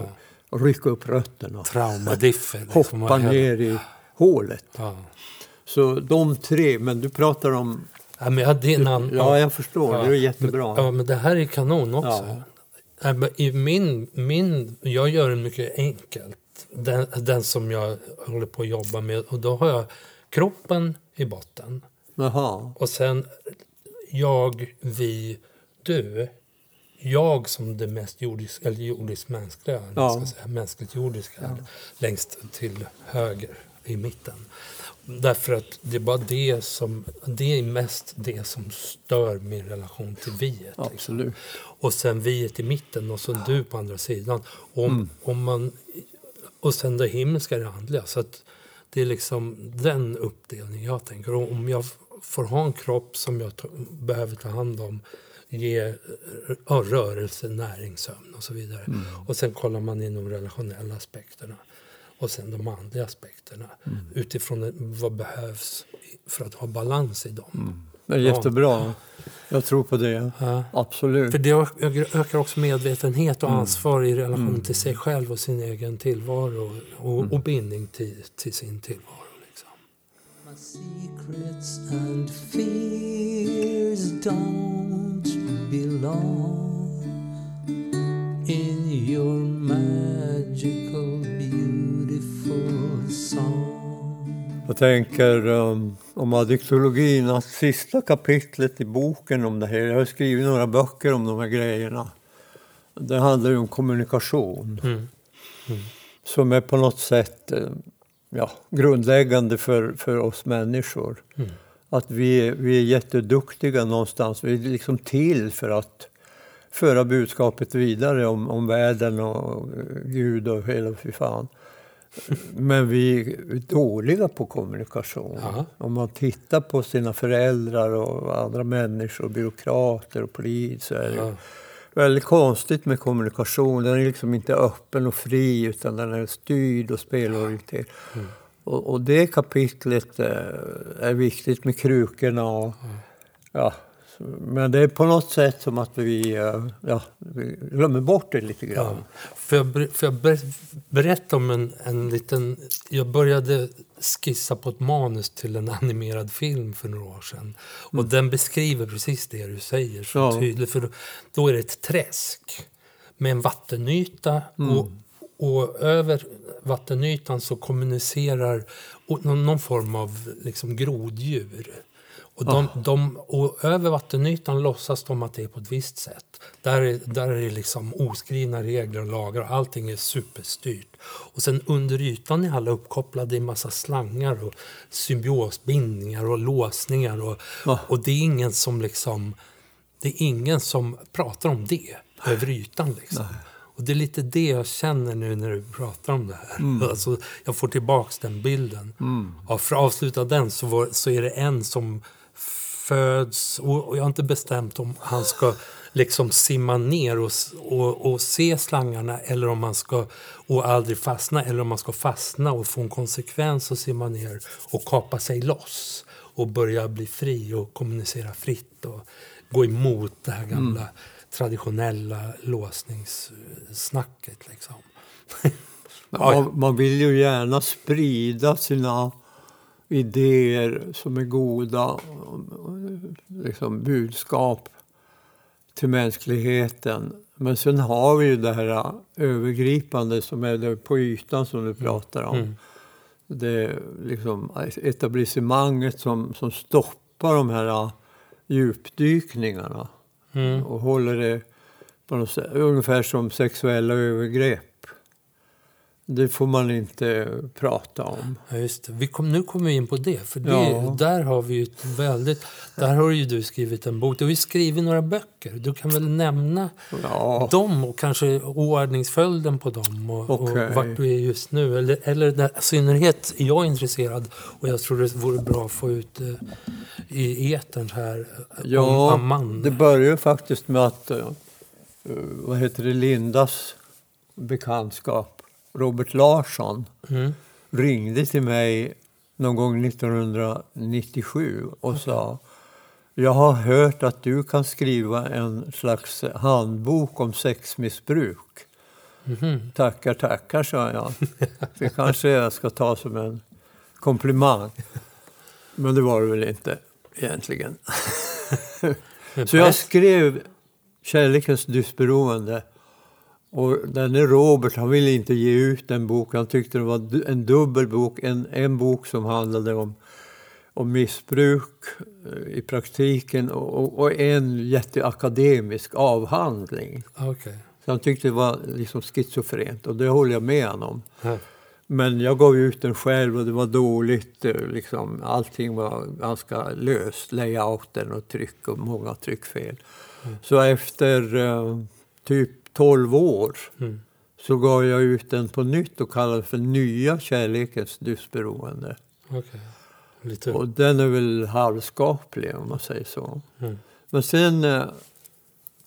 Och rycka upp rötterna. Traumadiffer. liksom, Hoppa ner i hålet. Ja. Så de tre, men du pratar om... Ja, men jag, en annan, Ja, jag förstår. Ja, Det är jättebra. Ja, men det här är kanon också. Ja. I min, min, jag gör det mycket enkelt. Den, den som jag håller på att jobba med. Och då har jag kroppen i botten. Jaha. Och sen jag, vi, du. Jag som det mest jordisk, eller jordisk-mänskliga, eller Ja. säga, mänskligt jordiska, längst till höger i mitten. Därför att det är bara det som, det är mest det som stör min relation till viet. Liksom. Absolut. Och sen viet i mitten och så du på andra sidan. Om, om man, och sen det himmelska det andliga. Så att det är liksom den uppdelningen jag tänker. Och om jag får ha en kropp som jag behöver ta hand om, ge ja, rörelse, näring, sömn och så vidare. Och sen kollar man in de relationella aspekterna. Och sen de andliga aspekterna. Utifrån vad behövs för att ha balans i dem. Det är jättebra. Jag tror på det. Ja. Absolut. För det ökar också medvetenhet och ansvar i relation till sig själv och sin egen tillvaro och, och bindning till, till sin tillvaro. Liksom. My secrets and fears don't belong in your magical, beautiful song. Jag tänker um, om addiktologin, att sista kapitlet i boken om det här, jag har skrivit några böcker om de här grejerna. Det handlar ju om kommunikation. Mm. Som är på något sätt eh, ja, grundläggande för, för oss människor. Mm. Att vi, vi är jätteduktiga någonstans. Vi är liksom till för att föra budskapet vidare om, om världen och eh, Gud och hela fy fan. (laughs) Men vi är dåliga på kommunikation. Ja. Om man tittar på sina föräldrar och andra människor, byråkrater och polis så är det Ja. väldigt konstigt med kommunikation. Den är liksom inte öppen och fri utan den är styrd och spelorienterad. Och, och det kapitlet eh, är viktigt med krukorna. Och, ja, så- men det är på något sätt som att vi, eh, ja, vi glömmer bort det lite grann. Ja. Får jag, får jag ber, berätta om en, en liten... Jag började skissa på ett manus till en animerad film för några år sedan. Och den beskriver precis det du säger så Ja. tydligt. För då, då är det ett träsk med en vattenyta. Och, och över vattenytan så kommunicerar någon, form av liksom groddjur. Och, de, de, och över vattenytan låtsas de att det är på ett visst sätt. Där är, där är det liksom oskrivna regler och lagar och allting är superstyrt. Och sen under ytan är alla uppkopplade i massa slangar och symbiosbindningar och låsningar. Och, Ja. och det är ingen som liksom... Det är ingen som pratar om det över ytan. Liksom. Och det är lite det jag känner nu när du pratar om det här. (laughs) Alltså, jag får tillbaks den bilden. Ja, för att avsluta den så, var, så är det en som föds och, och jag har inte bestämt om han ska liksom simma ner och, och, och se slangarna eller om man ska och aldrig fastna eller om man ska fastna och få en konsekvens och simma ner och kapa sig loss och börja bli fri och kommunicera fritt och gå emot det här gamla traditionella låsningssnacket. Liksom. Man, man vill ju gärna sprida sina idéer som är goda, liksom budskap till mänskligheten. Men sen har vi ju det här övergripande som är det på ytan som du pratar om. Mm. Det liksom etablissemanget som, som stoppar de här djupdykningarna Mm. och håller det på något sätt, ungefär som sexuella övergrepp. Det får man inte prata om. Ja, just det. Vi kom, nu kommer vi in på det. För det, Ja. där har vi ett väldigt... Där har ju du skrivit en bok. Du har ju skrivit några böcker. Du kan väl nämna Ja, dem och kanske ordningsföljden på dem och, Okej. och vart du är just nu. Eller, eller där, i synnerhet är jag intresserad och jag tror det vore bra att få ut eh, i etern här eh, om ja Amman. det börjar faktiskt med att eh, vad heter det, Lindas bekantskap, Robert Larsson, Mm. ringde till mig någon gång 1997 och sa jag har hört att du kan skriva en slags handbok om sexmissbruk. Mhm. Tackar, tackar, sa jag. (laughs) Det kanske jag ska ta som en komplimang. Men det var det väl inte egentligen. (laughs) Så jag skrev Kärlekens dysberoende. Och den är Robert, han ville inte ge ut en bok. Han tyckte det var en dubbel bok. En, en bok som handlade om, om missbruk eh, i praktiken och, och, en jätteakademisk avhandling. Okej. Så han tyckte det var liksom schizofrent och det håller jag med honom om. Men jag gav ut den själv och det var dåligt. eh, Liksom, allting var ganska löst. Layouten och tryck och många tryckfel. Så efter eh, typ 12 år Mm. så gav jag ut den på nytt och kallade för Nya kärlekens dysberoende. Okej. Lite... Och den är väl halvskaplig om man säger så. Mm. Men sen eh,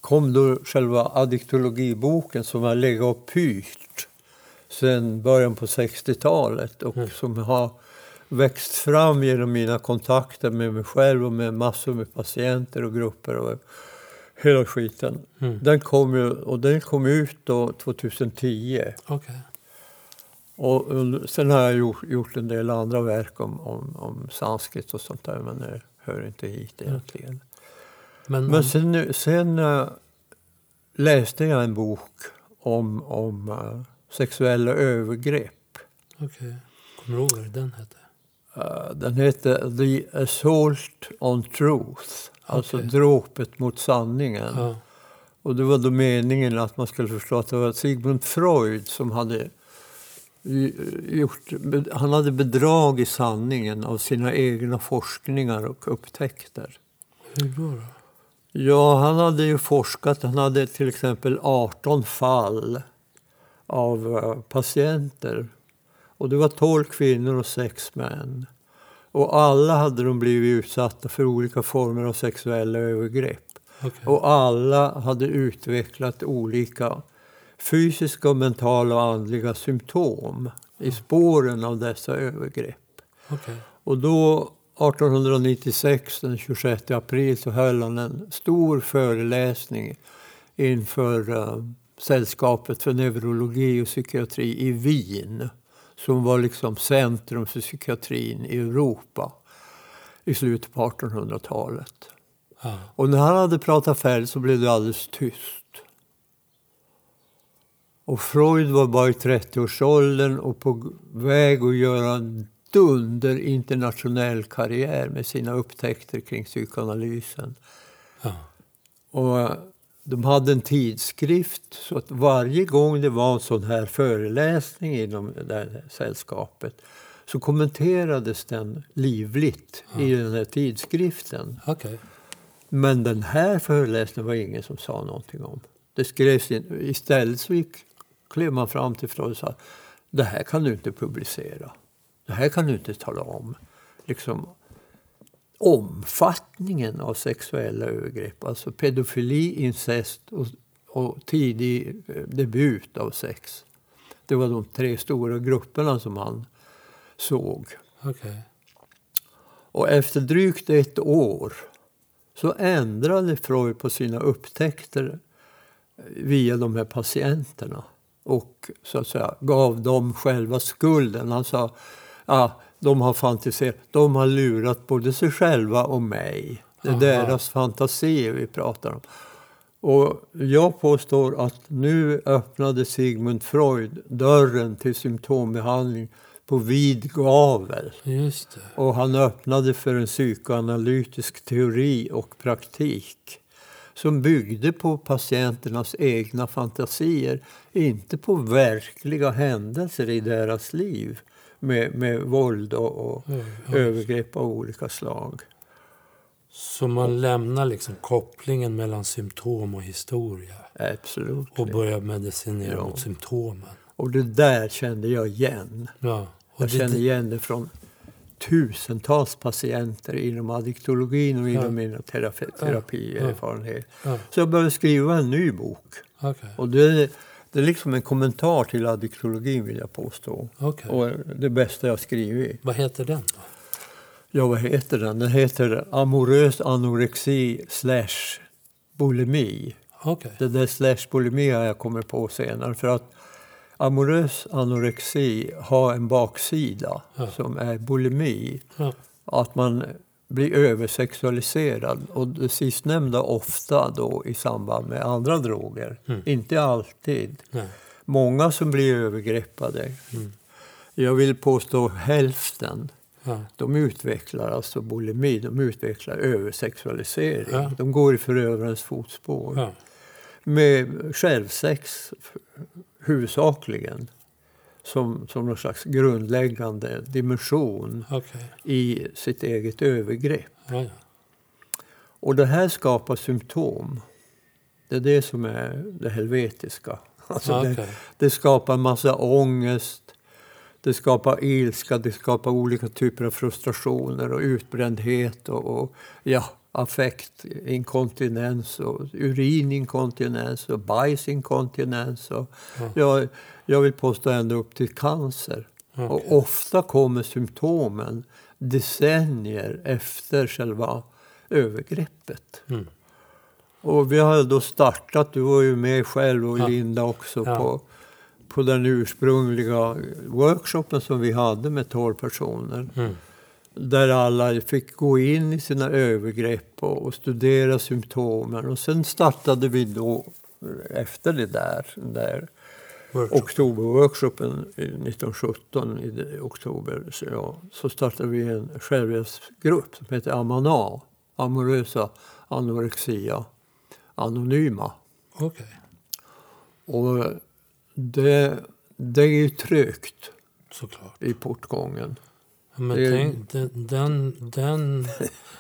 kom då själva addiktologiboken som har legat och pyrt sen början på 60-talet och Mm. som har växt fram genom mina kontakter med mig själv och med massor med patienter och grupper och hela skiten. Mm. Den kom, ju, och den kom ut då 2010. Okej. Och sen har jag gjort, gjort en del andra verk om, om, om sanskrit och sånt där men det hör inte hit egentligen. Men, Men sen, sen eh, läste jag en bok om, om eh, sexuella övergrepp. Okej. Kommer du ihåg vad den hette? Eh, den heter The Assault on Truth, alltså Okej. dråpet mot sanningen. Ja. Och det var då meningen att man skulle förstå att det var Sigmund Freud som hade i- gjort, han hade bedragit sanningen av sina egna forskningar och upptäckter. Hur då? då? Ja, han hade ju forskat. Han hade till exempel 18 fall av eh, patienter. Och det var 12 kvinnor och 6 män. Och alla hade de blivit utsatta för olika former av sexuella övergrepp. Okej. Och alla hade utvecklat olika fysiska, mentala och andliga symptom i spåren av dessa övergrepp. Okej. Och då 1896, den 26 april, så höll han en stor föreläsning inför eh, Sällskapet för neurologi och psykiatri i Wien som var liksom centrum för psykiatrin i Europa i slutet på 1800-talet. Ja. Och när han hade pratat färdigt så blev det alldeles tyst. Och Freud var bara i 30-årsåldern och på väg att göra en dunder internationell karriär med sina upptäckter kring psykoanalysen. Ja. Och de hade en tidskrift så att varje gång det var en sån här föreläsning inom det här sällskapet så kommenterades den livligt i den här tidskriften. Okej. Men den här föreläsningen var ingen som sa någonting om. Det skrevs in. Istället så gick, klev man fram till Freud och sa det här kan du inte publicera. Det här kan du inte tala om. Liksom, omfattningen av sexuella övergrepp, alltså pedofili, incest och, och tidig eh, debut av sex. Det var de tre stora grupperna som han såg. Okej. Och efter drygt ett år så ändrade Freud på sina upptäckter via de här patienterna och så att säga gav dem själva skulden. Han sa ja, de har fantiserat, de har lurat både sig själva och mig. Det är deras fantasier vi pratar om. Och jag påstår att nu öppnade Sigmund Freud dörren till symptombehandling på vid gavel. Och han öppnade för en psykoanalytisk teori och praktik som byggde på patienternas egna fantasier, inte på verkliga händelser i deras liv med, med våld och, och Ja, ja. övergrepp av olika slag. Så man lämnar liksom kopplingen mellan symptom och historia Absolut. och börjar medicinera Ja. mot symptomen. Och det där kände jag igen. Ja. Och Jag det, känner igen det från tusentals patienter inom addiktologin och inom Ja. mina terapi, terapierfarenheter. Ja. Så jag började skriva en ny bok. Okej. Och det, det är liksom en kommentar till addiktologin vill jag påstå. Okej. Och det bästa jag skrivit. Vad heter den då? Ja, vad heter den? Den heter Amorös anorexi slash bulimi. Okej. Det där slash bulimi har jag kommit på senare. För att amorös anorexi har en baksida Ja. som är bulimi. Ja. Att man blir översexualiserad. Och det sistnämnda ofta då i samband med andra droger. Mm. Inte alltid. Nej. Många som blir övergreppade. Mm. Jag vill påstå hälften. Ja. De utvecklar alltså bulimi, de utvecklar översexualisering. Ja. De går i förövarens fotspår. Ja. Med självsex huvudsakligen som, som någon slags grundläggande dimension Okej. i sitt eget övergrepp. Ja, ja. Och det här skapar symptom. Det är det som är det helvetiska. (laughs) Alltså Ja, det, det skapar massa ångest, det skapar ilska, det skapar olika typer av frustrationer och utbrändhet och, och ja, affektinkontinens och urininkontinens och bajsinkontinens. Och, Ja. jag, jag vill påstå ända upp till cancer. Okej. Och ofta kommer symptomen decennier efter själva övergreppet. Mm. Och vi har då startat, du var ju med själv och Ja. Linda också, Ja. på, på den ursprungliga workshopen som vi hade med 12 personer. Mm. Där alla fick gå in i sina övergrepp och, och studera symptomen. Och sen startade vi då efter det där, där Workshop. oktoberworkshopen i 1917 i oktober så, ja, så startade vi en självhjälpsgrupp som heter Amana, Amorösa Anorexia Anonyma. Okej. Och det, det är ju trögt Såklart. i portgången. Men Det tänk, den, den, den,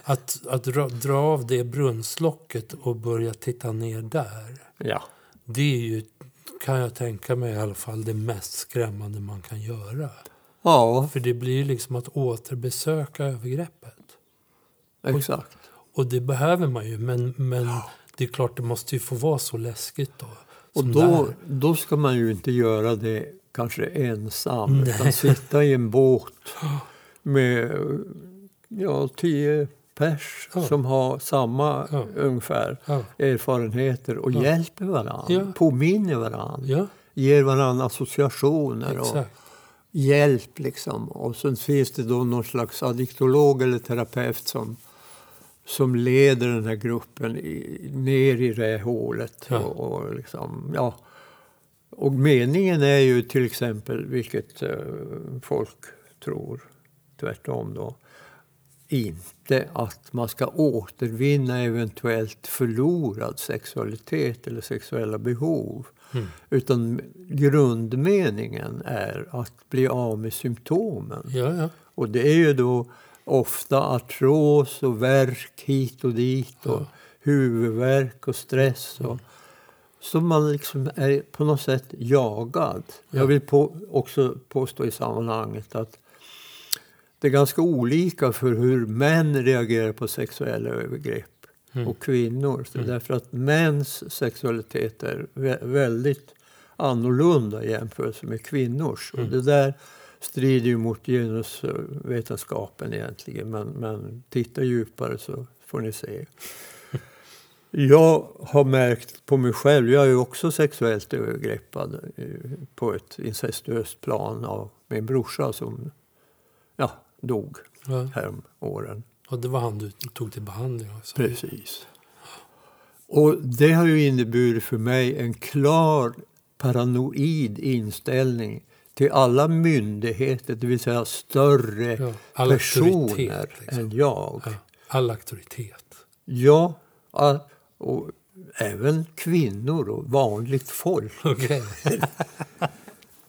att, att dra, dra av det brunnslocket och börja titta ner där. Ja. Det är ju, kan jag tänka mig i alla fall, det mest skrämmande man kan göra. Ja, För det blir liksom att återbesöka övergreppet. exakt. Och det behöver man ju, men, men det är klart det måste ju få vara så läskigt då. Och då, där. då ska man ju inte göra det kanske ensam, Nej. utan sitta i en båt (gasps) med ja, tio pers Ja. som har samma Ja. ungefär erfarenheter och hjälper varandra, påminner varandra, ger varandra associationer och exakt. hjälp. Liksom. Och sen finns det då någon slags addiktolog eller terapeut som, som leder den här gruppen i, ner i det hålet. Ja. Och, och, liksom, ja. och meningen är ju till exempel, vilket eh, folk tror, tvärtom då, inte att man ska återvinna eventuellt förlorad sexualitet eller sexuella behov. Mm. Utan grundmeningen är att bli av med symptomen. Ja, ja. Och det är ju då ofta artros och värk hit och dit och Ja. huvudvärk och stress. Och, som man liksom är på något sätt jagad. Ja. Jag vill på, också påstå i sammanhanget att det är ganska olika för hur män reagerar på sexuella övergrepp Mm. och kvinnor. Så Därför att mäns sexualitet är vä- väldigt annorlunda i jämförelse med kvinnors. Mm. Och det där strider ju mot genusvetenskapen egentligen. Men, men titta djupare så får ni se. (laughs) Jag har märkt på mig själv, jag är ju också sexuellt övergreppad eh, på ett incestuöst plan av min brorsa som ja, dog ja. härom åren. Och det var han du tog till behandling också. Precis. Och det har ju inneburit för mig en klar paranoid inställning till alla myndigheter, det vill säga större Ja, all personer liksom. än jag. Ja, all auktoritet. Ja, a- och även kvinnor och vanligt folk Okej. (laughs)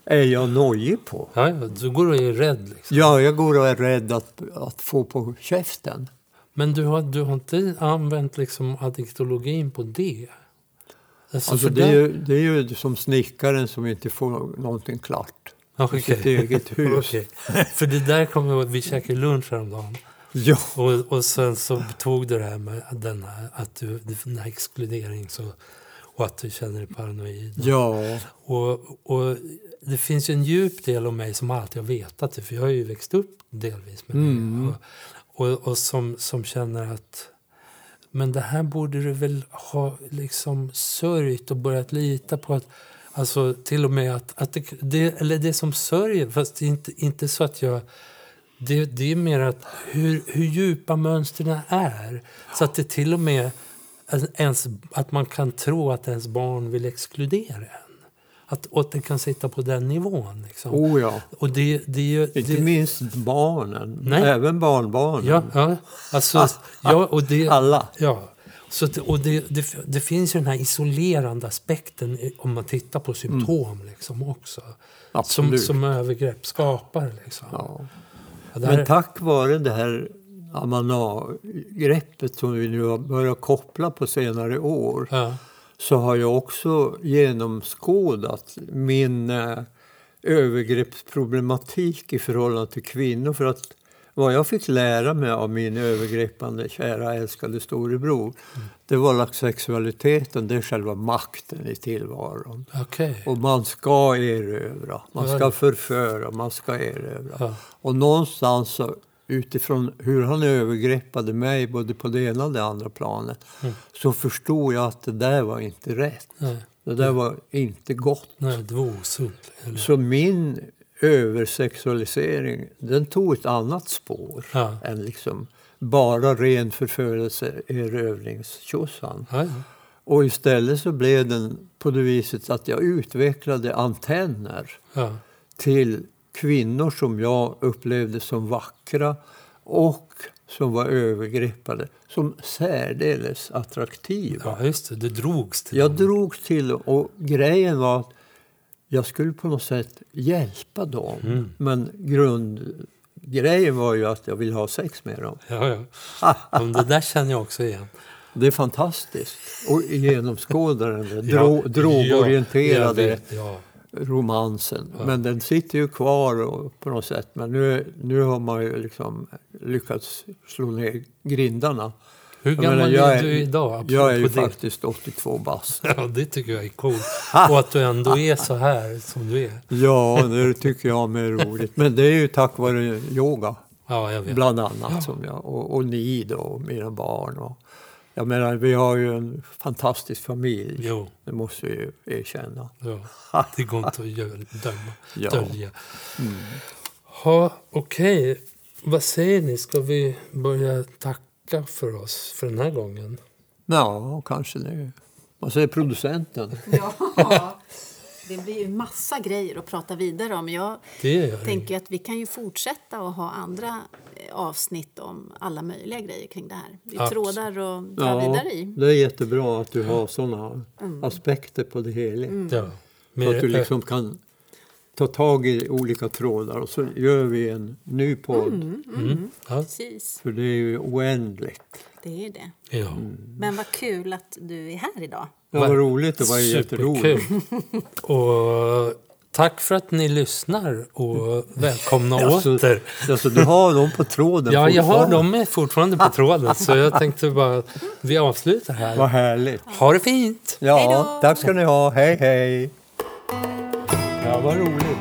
är jag nojig på. Ja, du går och är rädd liksom. Ja, jag går och är rädd att, att få på käften. Men du har, du har inte använt liksom addiktologin på det? Alltså, Alltså det, är ju, det är ju som snickaren som inte får någonting klart Ja, i sitt eget (laughs) hus. Okej. För det där kommer vi käkade lunch häromdagen. Ja, Och, och sen så tog du det här med den här, att du, den här exkludering så, och att du känner dig paranoid. ja, Och, och det finns ju en djup del av mig som alltid har vetat det, för jag har ju växt upp delvis med Mm. det. Och, och, och som, som känner att men det här borde du väl ha liksom sörjt och börjat lita på att Alltså till och med att, att det, det, eller det som sörjer, fast det är inte, inte så att jag... Det, det är mer att hur, hur djupa mönstren är. Så att det till och med ens, att man kan tro att ens barn vill exkludera en. Att, och att det kan sitta på den nivån. Liksom. oh ja. Och det, det, ju- Inte det, minst barnen, Nej. även barnbarnen. Ja, ja, alltså, ja, och det, Alla. Ja. Så att, och det, det, det finns ju den här isolerande aspekten om man tittar på symptom liksom också. Som, Absolut. som övergrepp skapar. Liksom. Ja. Det Men tack vare det här Amana-greppet som vi nu har börjat koppla på senare år ja, så har jag också genomskådat min eh, övergreppsproblematik i förhållande till kvinnor. För att vad jag fick lära mig av min övergreppande, kära, älskade storebror det var att sexualiteten, det är själva makten i tillvaron. okej. Och man ska erövra, man ska förföra, man ska erövra. Ja. Och någonstans så, utifrån hur han övergreppade mig både på det ena och det andra planet Mm. så förstod jag att det där var inte rätt. Nej, Det där var inte gott. nej, det var osunt. Så min översexualisering den tog ett annat spår Ja. än liksom bara ren förförelse, erövringstjosan. Ja, ja. Och istället så blev den på det viset att jag utvecklade antenner Ja. till kvinnor som jag upplevde som vackra och som var övergreppade som särdeles attraktiva. ja, just det. Det drogs till Jag drogs till och grejen var att jag skulle på något sätt hjälpa dem. Mm. Men grundgrejen var ju att jag ville ha sex med dem. Ja, ja. Men det där känner jag också igen. Det är fantastiskt. Och genomskåda den där Ja, dro- jag drogorienterade vet, ja. Romansen. Men den sitter ju kvar och, på något sätt. Men nu, nu har man ju liksom lyckats slå ner grindarna. Hur Jag gammal menar, jag är du idag? Jag är ju det. faktiskt 82 bast. (laughs) Ja, det tycker jag är coolt. Och att du ändå är så här som du är. Ja, det tycker jag är roligt. Men det är ju tack vare yoga, Ja, jag vet. bland annat. Som jag, och, och ni då, och mina barn. Och, jag menar, vi har ju en fantastisk familj. Jo, Det måste vi ju erkänna. ja. det går inte att döma, Ja. dölja. Ha, Okej, vad säger ni? Ska vi börja tacka för oss för den här gången? Ja, kanske det. Vad säger producenten? Ja, (laughs) (laughs) det blir ju massa grejer att prata vidare om. Jag Det gör det. tänker att vi kan ju fortsätta och ha andra eh, avsnitt om alla möjliga grejer kring det här. Det är trådar och dra Ja, vidare i. det är jättebra att du har sådana aspekter på det hela. Ja, Så att du liksom kan ta tag i olika trådar och så gör vi en ny podd. mm, ja, Precis, För det är ju oändligt. Det är det. ja. Men vad kul att du är här idag. Det var roligt, det var jätteroligt. Och tack för att ni lyssnar och välkomna Alltså, åter. Alltså, du har dem på tråden Ja, jag har dem är fortfarande på tråden så jag tänkte bara vi avslutar här. Vad härligt. Ha det fint! Ja, Hej då. tack ska ni ha. Hej, hej. Ja, vad roligt.